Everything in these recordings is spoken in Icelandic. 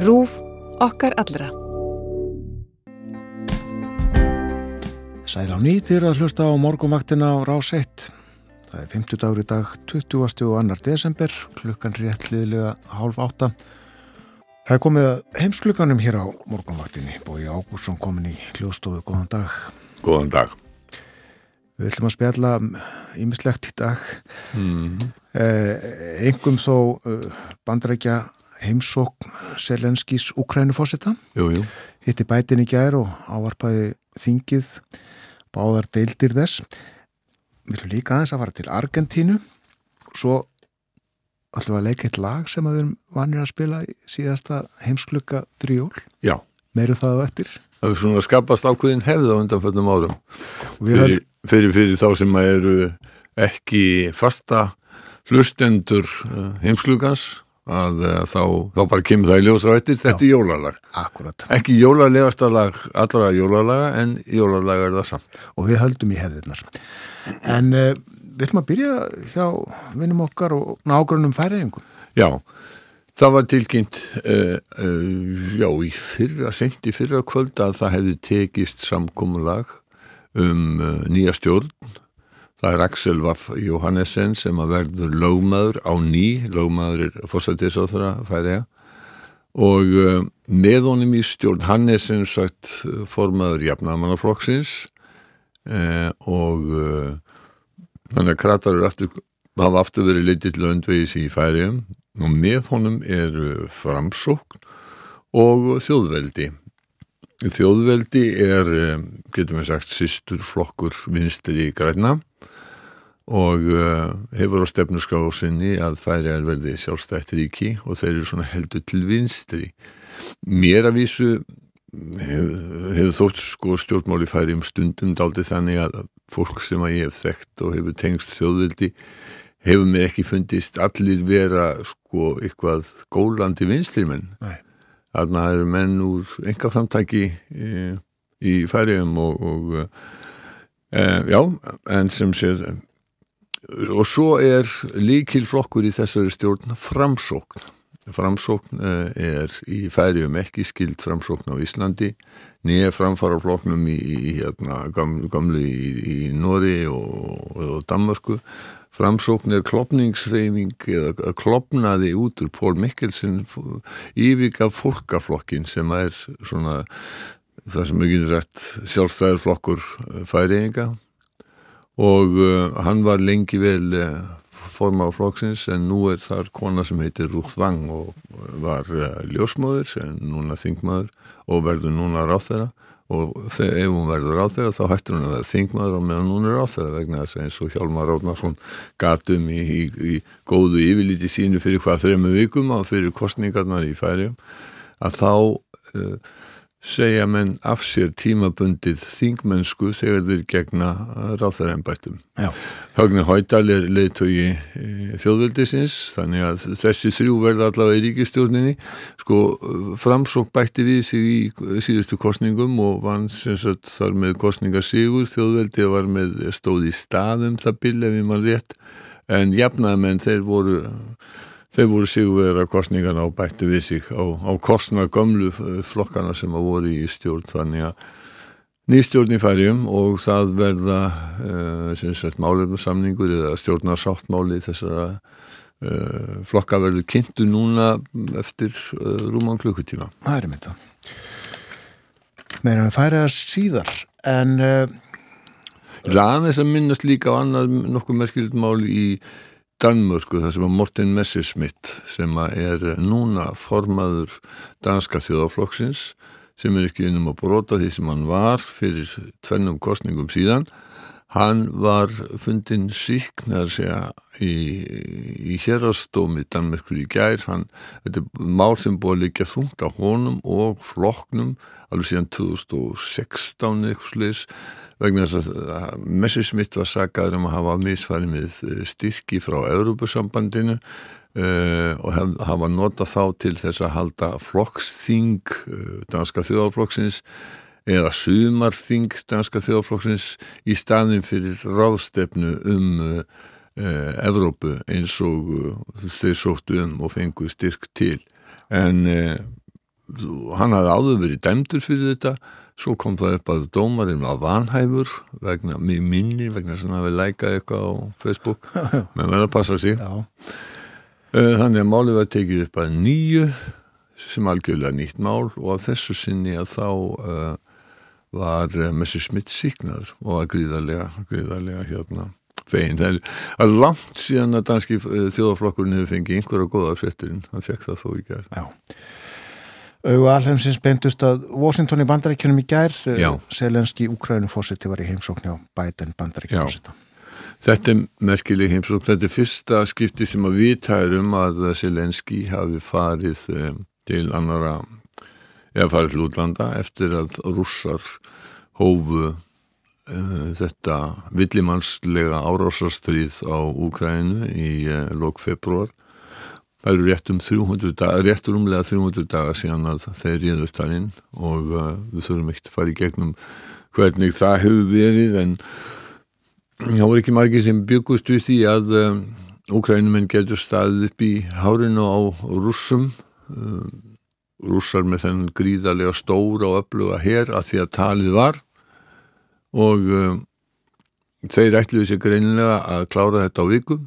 Rúf okkar allra. Sæl á nýtt þér að hlusta á morgumvaktina á rás 1. Það er 50 dagur í dag, 20. og 2. desember, klukkan rétt liðlega hálf átta. Það er komið að heimsklukanum hér á morgumvaktinni. Bói Ágúrsson komin í hljóðstofu. Góðan dag. Góðan dag. Við ætlum að spjalla ímislegt í dag. Mm. Eh, engum þó eh, bandrækja heimsókn Selenskís Ukrænufósita. Hitti bætin í gær og ávarpaði þingið báðar deildir þess. Við ætlum líka aðeins að fara til Argentínu. Svo ætlum við að leika eitt lag sem að við erum vanir að spila í síðasta heimsklukka fyrir jól. Já. Meiru það á eftir. Það er svona skapast ákveðin hefð á undanföldum árum. Fyrir, fyrir, fyrir þá sem að eru ekki fasta hlustendur uh, heimsklugans að uh, þá, þá bara kemur það í ljósra eftir. Þetta er jólalag. Akkurat. Ekki jólalegasta lag allra jólalaga en jólalag er það samt. Og við höldum í hefðirnar. En uh, ætlum að byrja hjá vinnum okkar og nágrunum færiðingum. Já, það var tilkynnt uh, uh, já, í fyrra, sent í fyrra kvöld að það hefði tekist samkomulag um nýja stjórn. Það er Axel Vaff Jóhannessen sem að verður lögmaður á ný, lögmaður er fórsættisáþra færiða og uh, með honum í stjórn, hann sem sagt formaður jafnamannaflokksins uh, og þannig að kratar eru aftur hafa aftur verið leitið til öndvegis í færiðum og með honum er framsókn og þjóðveldi. Þjóðveldi er, eh, getum við sagt, sýstur flokkur vinstri í græna og uh, hefur á stefnusgrá sinni að færiðar verði sjálfstætt ríki og þeir eru svona heldur til vinstri. Mér að vísu hefur hef þótt sko stjórnmáli færi um stundum daldi þannig að fólk sem að ég hef þekkt og hefur tengst þjóðvildi hefur mér ekki fundist allir vera sko eitthvað gólandi vinstrimenn Nei. þarna eru menn úr enga framtæki í, í færiðum og, og e, já, en sem séð og svo er líkil flokkur í þessari stjórn framsókn. Framsókn uh, er í færium ekki skild framsókn á Íslandi. Nýja framfara floknum í, í hérna, gamlu, í, í Nóri og, og Danmarku framsókn er klopningsreifing eða klopnaði út úr Pól Mikkelsen yfirga fólkaflokkin sem er svona það sem ekki rætt sjálfstæður flokkur færiðinga og uh, hann var lengi vel uh, forma á flokksins en nú er þar kona sem heitir Ruth Wang og var uh, ljósmóður en núna þingmaður og verður núna ráþæra og þegar ef hún verður ráþæra þá hættur hún að vera þingmaður og meðan hún er ráþæra vegna þess að eins og Hjálmar Ráðnarsson gatum í, í, í góðu yfirlíti sínu fyrir hvað þrejum vikum og fyrir kostningarnar í færium að þá uh, segja menn af sér tímabundið þingmennsku þegar þeir gegna ráþæraembættum. Högni Hóidal er leiðtögi þjóðveldisins þannig að þessi þrjú verða allavega í ríkistjórninni sko framsók bætti við sig í síðustu kostningum og vann sem sagt þar með kostningarsigur þjóðveldi var með stóð í staðum það bil ef ég mann rétt. En jafnaðmenn þeir voru Þeir voru sigurverðar kostningarna og bætti við sig á, á kostna gömlu flokkana sem að voru í stjórn þannig að nýstjórn í færjum og það verða uh, sem sagt málefnarsamningur eða stjórnarsáttmáli þessara uh, flokka verður kynntu núna eftir uh, rúman klukkutíma. Það er mynda. Meira að færa síðar en... Ræðis að minnast líka á annað nokkuð merkilegt mál í Danmörku þar sem að Morten Messerschmidt sem að er núna formaður danska þjóðaflokksins sem er ekki innum að brota því sem hann var fyrir tvennum kostningum síðan hann var fundin síknar segja í, í hérastómi Danmörkur í gær. Hann, þetta er mál sem búið að líka þungt á honum og flokknum alveg síðan 2016 eitthvað vegna þess að Messerschmitt var sagaður um að hafa misfæri með styrki frá Európusambandinu uh, og hef, hafa nota þá til þess að halda flokksþing uh, danska þjóðarflokksins eða sumarþing danska þjóðarflokksins í staðin fyrir ráðstefnu um uh, Evrópu eins og þeir sóttu um og fengu styrk til. En hann hafði áður verið dæmdur fyrir þetta. Svo kom það upp að dómarinn var vanhæfur vegna mig minni vegna sem hann hafi lækað eitthvað á Facebook. Menn verða að passa sig. Já, Eh, Þannig að málið var tekið upp að nýju sem algjörlega nýtt mál og að þessu sinni að þá uh, var uh, Messi Smith síknaður og að gríðarlega, gríðarlega hérna fegin. Það er, langt síðan að danski uh, þjóðaflokkurinn hefur fengið einhverja góða frétturinn, hann fekk það þó í gær. já. Augu alheimsins beindust að Washington í bandaríkjunum í gær. Selenski Úkrænufósiti var í heimsókn hjá Biden bandaríkjunfósita. Þetta er merkileg heimsókn, þetta er fyrsta skipti sem að vita er um að Selenski hafi farið til annara, eða farið til útlanda eftir að rússar hófu uh, þetta villimannslega árásastrið á Úkrænu í uh, lok februar. Það eru rétt um 300 dagar, rétt rúmlega 300 dagar síðan að þeir réðust þar inn og uh, við þurfum ekkert að fara í gegnum hvernig það hefur verið en Það voru ekki margir sem byggust við því að um, Úkrænumenn getur staðið upp í hárinu á rússum um, rússar með þennan gríðarlega stóra og öfluga hér að því að talið var. Og um, þeir ætluðu sér greinilega að klára þetta á viku.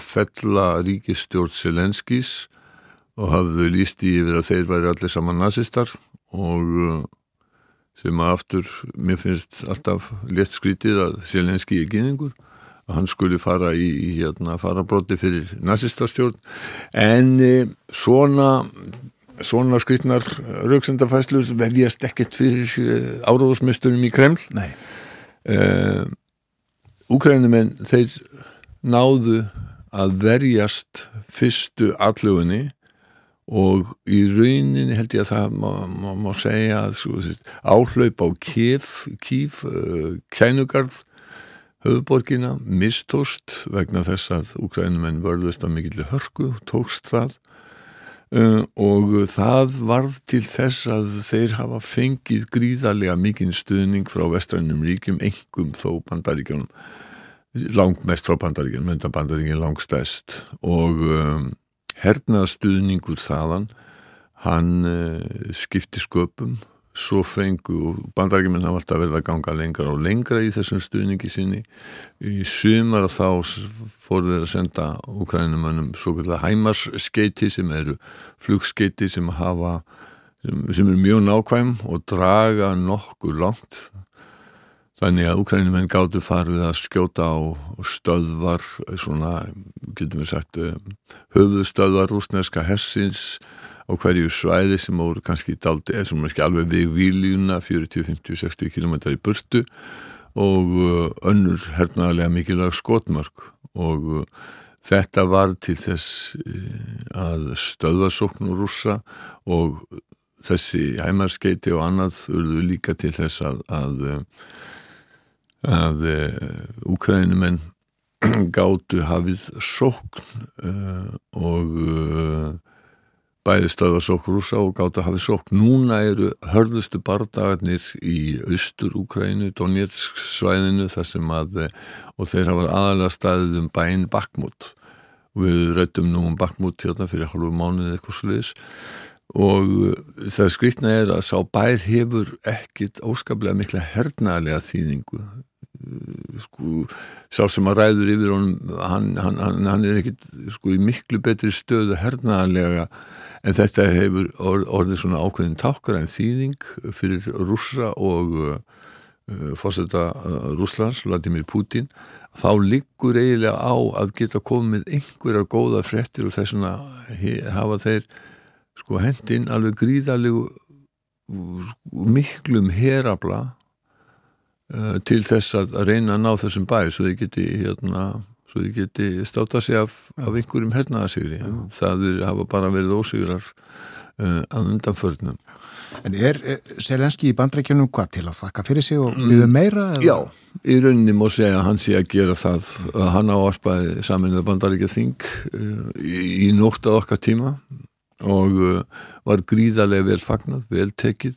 Fella ríkistjórn Selenskis og hafðu líst í yfir að þeir væri allir saman nazistar og uh, sem að aftur, mér finnst alltaf létt skrítið að Selenski er gyðingur, að hann skuli fara í, í hérna, farabróti fyrir nazistastjórn, en e, svona svona skrítnar rauksendafæslur vefjast ekkert fyrir e, áráðsmestunum í Kreml. Nei, uh, Úkrænumenn þeir náðu að verjast fyrstu allugunni og í rauninni held ég að það má, má, má segja að sko, áhlaup á Kiev, Kiev uh, kænugarð höfuborgina mistóst vegna þess að Úkrænumenn vörðust að mikill hörku, tókst það og það varð til þess að þeir hafa fengið gríðarlega mikinn stuðning frá vestrænum ríkjum, engum þó bandaríkjónum langmest frá bandaríkjum, mynda bandaríkjum langstæst og um, hernaðastuðningur þaðan hann uh, skipti sköpum svo fengu og bandarækjumenn hafa alltaf verið að ganga lengra og lengra í þessum stuðningi sinni. Í sumar þá fóru þeir að senda úkrænumönnum svo kallar hæmarskeiti sem eru flugskeiti sem hafa sem, sem eru mjög nákvæm og draga nokkuð langt. Þannig að úkrænumenn gáttu farið að skjóta á stöðvar, svona, getum við sagt, höfuðstöðvar rúsneska hessins á hverju svæði sem voru kannski daldi, eða sem ekki alveg við výljuna, 40, 50, 60 km í burtu og önnur hernaðarlega mikilvæg skotmark og þetta var til þess að stöðvarsóknu rússa og þessi heimarskeiti og annað urðu líka til þess að, að að úkrænumenn gátu hafið sókn uh, og uh, bæði stöða sókn rúsa og gátu hafið sókn. Núna eru hörðustu bardagarnir í austur Úkrænu, Donetsk svæðinu þar sem að, og þeir hafa aðalega staðið um bæinn Bakmút. Við rættum nú um Bakmút hérna fyrir halvu mánuði eitthvað sluðis og það skrýtna er að sá bær hefur ekkit óskaplega mikla hernaðlega þýðingu sko, sá sem að ræður yfir honum, hann, hann, hann, er ekkit sko í miklu betri stöðu hernaðarlega en þetta hefur orð, orðið svona ákveðin tákar en þýðing fyrir rússa og uh, fórseta uh, Rúslands, Vladimir Putin. Þá liggur eiginlega á að geta komið einhverjar góða frettir og þess að hafa þeir sko hendinn alveg gríðalegu miklum herabla uh, til þess að reyna að ná þessum bæ svo þið geti hérna geti státa sig af, af einhverjum hernaðasigri það er, hafa bara verið ósigrar uh, að undanförnum En er Selenski í bandrækjunum hvað til að þakka fyrir sig og byggðu meira? Eða? Já, í rauninni má segja að hann sé að gera það að hann áarpaði samin að bandaríkja þing uh, í, í nótt að okkar tíma og var gríðarlega vel fagnat, vel tekið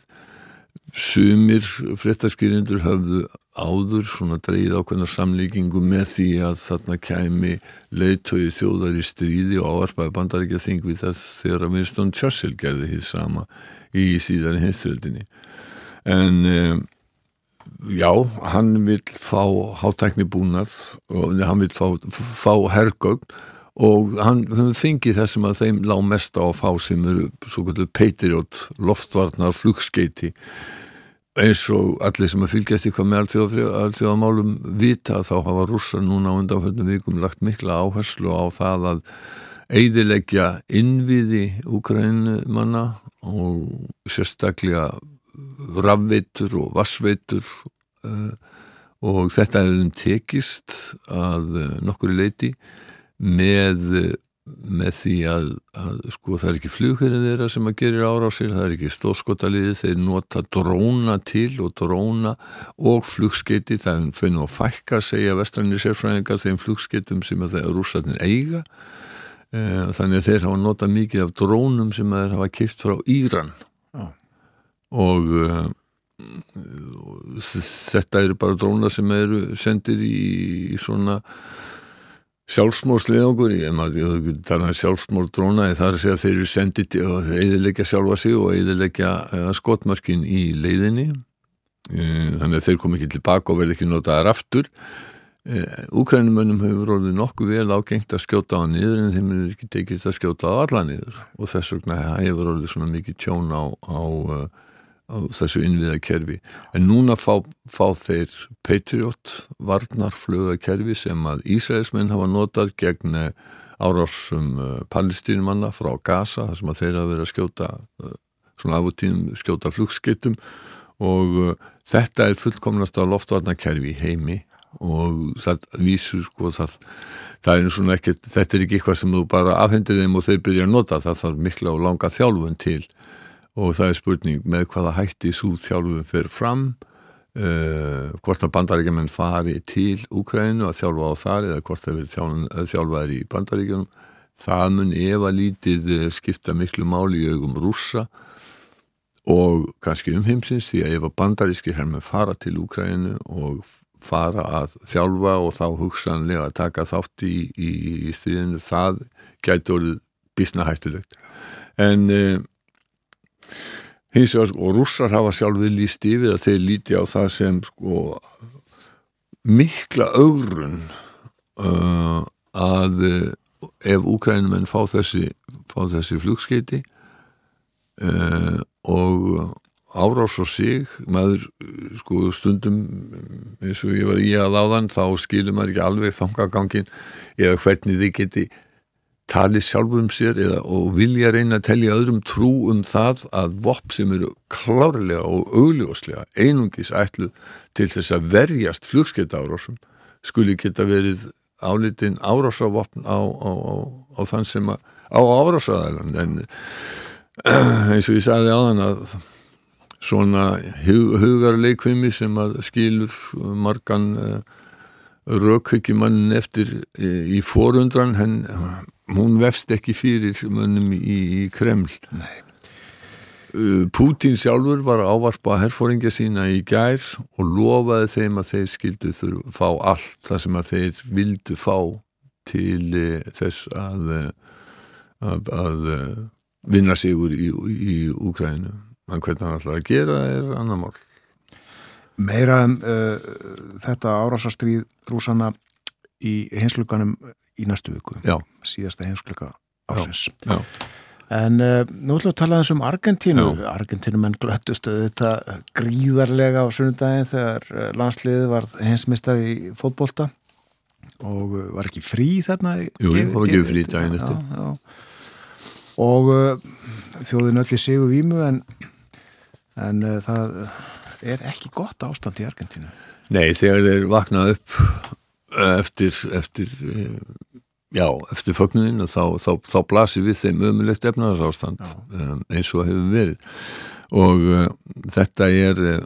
sumir fréttaskýrindur hafðu áður svona dreyð ákveðna samlíkingu með því að þarna kæmi leiðtögi þjóðar í stríði og áarpaði bandaríkja þing við það þegar að Winston Churchill gerði því sama í síðan hinströldinni en um, já, hann vil fá hátækni búnað og hann vil fá, fá hergögn og hann fengið þessum að þeim lág mest á að fá sem eru svo kvöldu Patriot loftvarnar flugskeiti eins og allir sem að fylgjast hvað með allþjóðamálum vita þá hafa rússar núna á undanfjöndum vikum lagt mikla áherslu á það að eidilegja innviði úkrænumanna og sérstaklega rafveitur og vassveitur uh, og þetta hefur tekist að uh, nokkuri leiti með, með því að, að sko það er ekki flugherrin þeirra sem að gerir árásir, það er ekki stóðskotaliði, þeir nota dróna til og dróna og flugskeiti, það er fyrir að fækka segja vestranir sérfræðingar þeim flugskeitum sem að þeir rússatnir eiga eh, þannig að þeir hafa nota mikið af drónum sem að þeir hafa kipt frá Íran ah. og uh, þetta eru bara drónar sem eru sendir í, í svona sjálfsmórsleðangur ég maður þannig að sjálfsmór dróna það er að segja að þeir eru sendið og eðilegja sjálfa sig og eðilegja uh, skotmarkin í leiðinni. Uh, þannig að þeir kom ekki tilbaka og verði ekki notaðar aftur. Úkrænumönnum uh, hefur orðið nokkuð vel ágengt að skjóta á niður en þeim er ekki tekist að skjóta á alla niður og þess vegna hefur orðið svona mikið tjón á, á á þessu innviðakerfi. En núna fá, fá þeir Patriot varnarflögakerfi sem að Ísraelsmenn hafa notað gegn eh, árásum eh, palestínumanna frá Gaza þar sem að þeir hafa verið að skjóta eh, svona af og tíðum skjóta flugskiptum. Og þetta er fullkomnast á loftvarnarkerfi heimi. Og það vísur sko það, það er svona ekkert, þetta er ekki eitthvað sem þú bara afhendir þeim og þeir byrja að nota. Það þarf mikla og langa þjálfun til og það er spurning með hvaða hætti svo þjálfum fyrir fram uh, hvort að bandaríkjumenn fari til Úkrænu að þjálfa á þar eða hvort það verið þjálfaður í bandaríkjunum. Það mun ef að lítið eh, skipta miklu máli í augum rússa og kannski umheimsins því að ef að bandaríski herrmenn fara til Úkrænu og fara að þjálfa og þá hugsanlega að taka þátt í, í, í stríðinu það gæti orðið bísna hættulegt. En uh, hins vegar og rússar hafa sjálfið líst yfir að þeir líti á það sem sko mikla augrun uh, að uh, ef úkrænumenn fá þessi þessi flugskeiti uh, og árás og sig maður sko stundum eins og ég var í að áðan þá skilur maður ekki alveg þangagangin eða hvernig þið geti tali sjálfum sér eða, og vilja reyna að telja öðrum trú um það að vopp sem eru klárlega og augljóslega einungis ætlu til þess að verjast flugskeitt árásum skuli geta verið álitinn árásavopn á, á, á, á þann sem að á árásaðalan en eins og ég sagði á þann að svona hug, hugarleikvimi sem að skilur margan uh, eh, rökhyggjumann eftir uh, í forundran henn hún vefst ekki fyrir mönnum í, í Kreml Nei. Uh, Pútín sjálfur var að ávarpa herfóringja sína í gær og lofaði þeim að þeir skildu þurfa fá allt það sem að þeir vildu fá til uh, þess að, uh, að, að vinna sigur í, í Úkrænu. En hvernig hann ætlar að gera er annar mál. Meira en uh, þetta árásastrýð rúsana í hinsluganum í næstu viku Já. síðasta heimskleika ásins Já. en uh, nú ætlum við að tala um Argentínu. Argentínu menn glöttust þetta gríðarlega á sunnudagin þegar eh, landsliðið var heimsmistar í fótbolta og eh, var ekki frí þarna Jú, það var ekki frí daginn eftir. Og uh, þjóðin öll í sig og vímu en, en uh, það er ekki gott ástand í Argentínu. Nei, þegar þeir vaknað upp eftir, eftir já, eftir fögnuðin þá, þá, þá blasir við þeim ömulegt efnarsástand um, eins og hefur verið. Og uh, þetta er uh,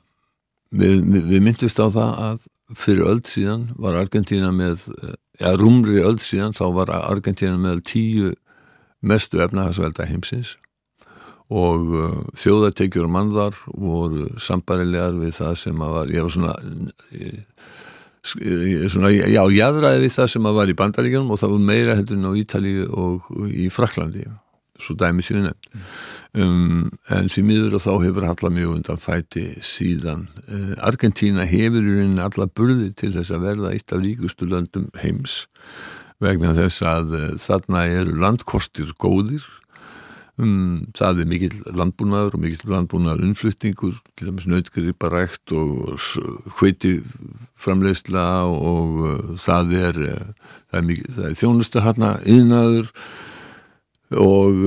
við, við myndist á það að fyrir öll síðan var Argentina með ja, rúmri öll síðan þá var Argentina með tíu mestu efnahagsvelda heimsins og uh, þjóðateikjur og mannvar voru sambarilegar við það sem að var, ég var svona, ég, svona já, jáðræði við það sem að var í bandaríkjum og það var meira heldur en á Ítalíu og í Fraklandi svo dæmi síðan mm. um, en því miður og þá hefur allar mjög undan fæti síðan uh, Argentína hefur í rauninni allar burði til þess að verða eitt af ríkustu löndum heims vegna þess að uh, þarna eru landkostir góðir um, það er mikill landbúnaður og mikill landbúnaður unnflutningur, nautgriparækt og hviti framleysla og uh, það er, uh, er, er þjónusta hérna yðnaður og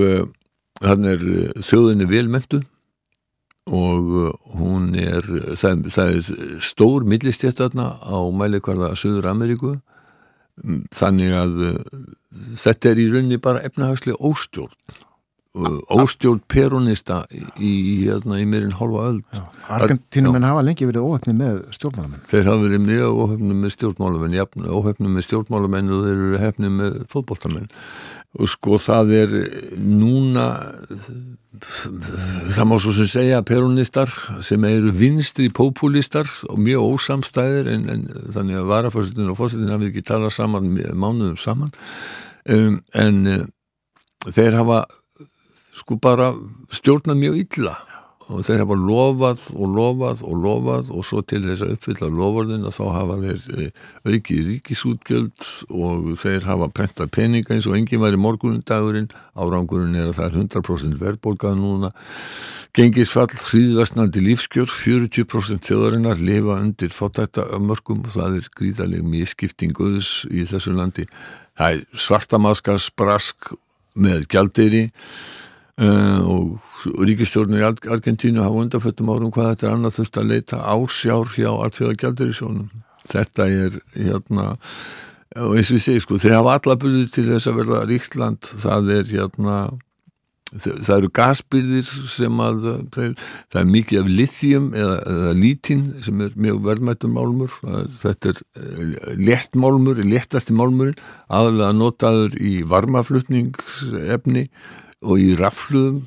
hann er þjóðinni velmentu og hún er það, það er stór millistjætt þarna á mæleikvarða Söður Ameríku þannig að þetta er í rauninni bara efnahagslega óstjórn óstjórn peronista í, hérna, í meirinn hálfa öll Argentínum en hafa lengi verið óhefni með stjórnmálamenn. Þeir hafa verið mjög óhefni með stjórnmálamenn jafn, óhefni með stjórnmálamenn og þeir eru hefni með fótbolltamenn og sko það er núna það má svo sem segja peronistar sem eru vinstri populistar og mjög ósamstæðir en, en þannig að varafórsetin og fórsetin hafi ekki talað saman mánuðum saman. Um, en uh, þeir hafa sko bara stjórnað mjög illa. Og þeir hafa lofað og lofað og lofað og svo til þess að uppfylla lofurðin að þá hafa þeir eh, aukið ríkisútgjöld og þeir hafa prentað peninga eins og enginn var í morgunundagurinn árangurinn er að það er 100% verðbólkað núna. Gengisfall, hríðvastnandi lífskjör 40% þjóðarinnar lifa undir fótætta mörgum og það er gríðaleg miskiptinguðs í þessu landi. Það er svartamaskars brask með gjaldeyri. Uh, og ríkistjórnir í Argentínu hafa undanföttum árum hvað þetta er annað þurft að leita ásjár hjá alltfjóða gældurísjónum þetta er hérna og eins og ég segi sko, þeir hafa alla byrðið til þess að verða ríktland það er hérna það eru gasbyrðir sem að þeir, það er mikið af lithium eða, eða lítin sem er mjög verðmættum málmur. Þetta er eh, létt málmur, léttasti málmurinn aðalega notaður í varmaflutningsefni. og í rafluðum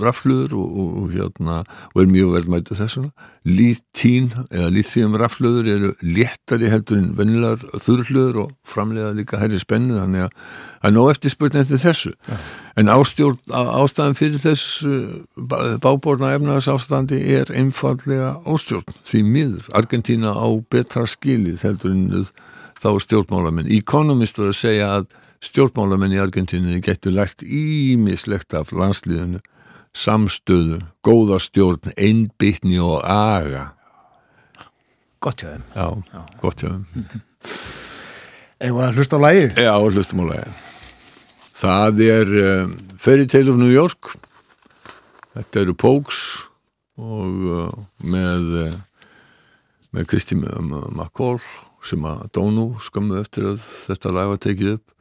rafluður og, og, og hérna og er mjög velmætið þessuna lítín eða líþíum rafluður eru léttari heldur en vennilegar þurrluður og framlega líka hærri spennu þannig að það er nóg eftir spurning eftir þessu. Ja. en ástjórn, ástæðan fyrir þessu báborna efnaðars ástandi er einfallega ástjórn því miður, Argentína á betra skilið heldur en þá stjórnmálamenn. Economist voru að segja að Stjórnmálamenn í Argentínu getur lært ímislegt af landslíðinu, samstöðu, góða stjórn, einbytni og aga. Gott hjá þeim. Já, Já. gott hjá þeim. Eða hlust á lægið? Já, hlustum á lægið. Það er um, Fairy Tale of New York. Þetta eru Pogues og uh, með, uh, með Kristi McCall sem að dónu skammu eftir að þetta lag var tekið upp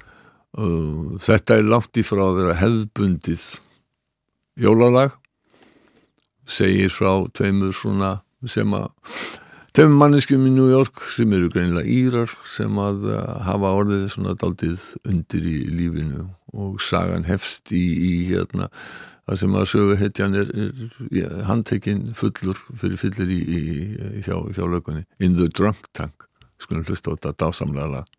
Þetta er langt í frá að vera hefðbundið jólalag segir frá tveimur svona sem að tveimur manneskjum í New York sem eru greinilega írar sem að uh, hafa orðið svona daldið undir í lífinu og sagan hefst í, í hérna þar sem að sögu heitjan er, er handtekinn fullur fyrir fyllir í, í hjá, hjá lögunni In the Drunk Tank skulum hlusta á þetta dásamlega lag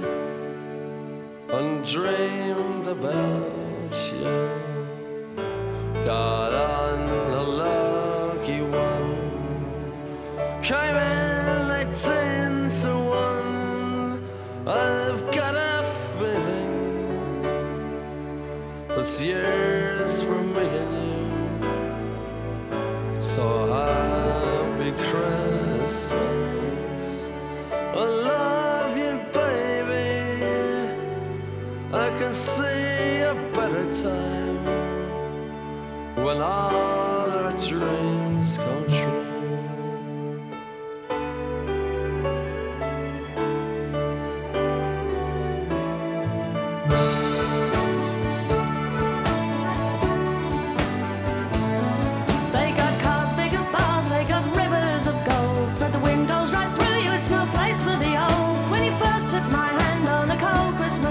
and dreamed about you. Got on a lucky one, came in eighteen to one. I've got a feeling this year's can see a better time when all our dreams come true.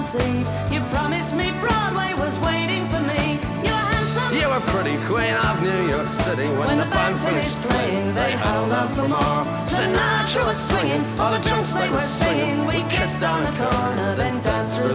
Christmas Eve, you promised me Broadway was waiting for me. You were handsome. You were pretty queen of New York City when, When the band finished playing. They held out for more. Sinatra was swinging, all the junk they were singing. We kissed on the corner, then danced through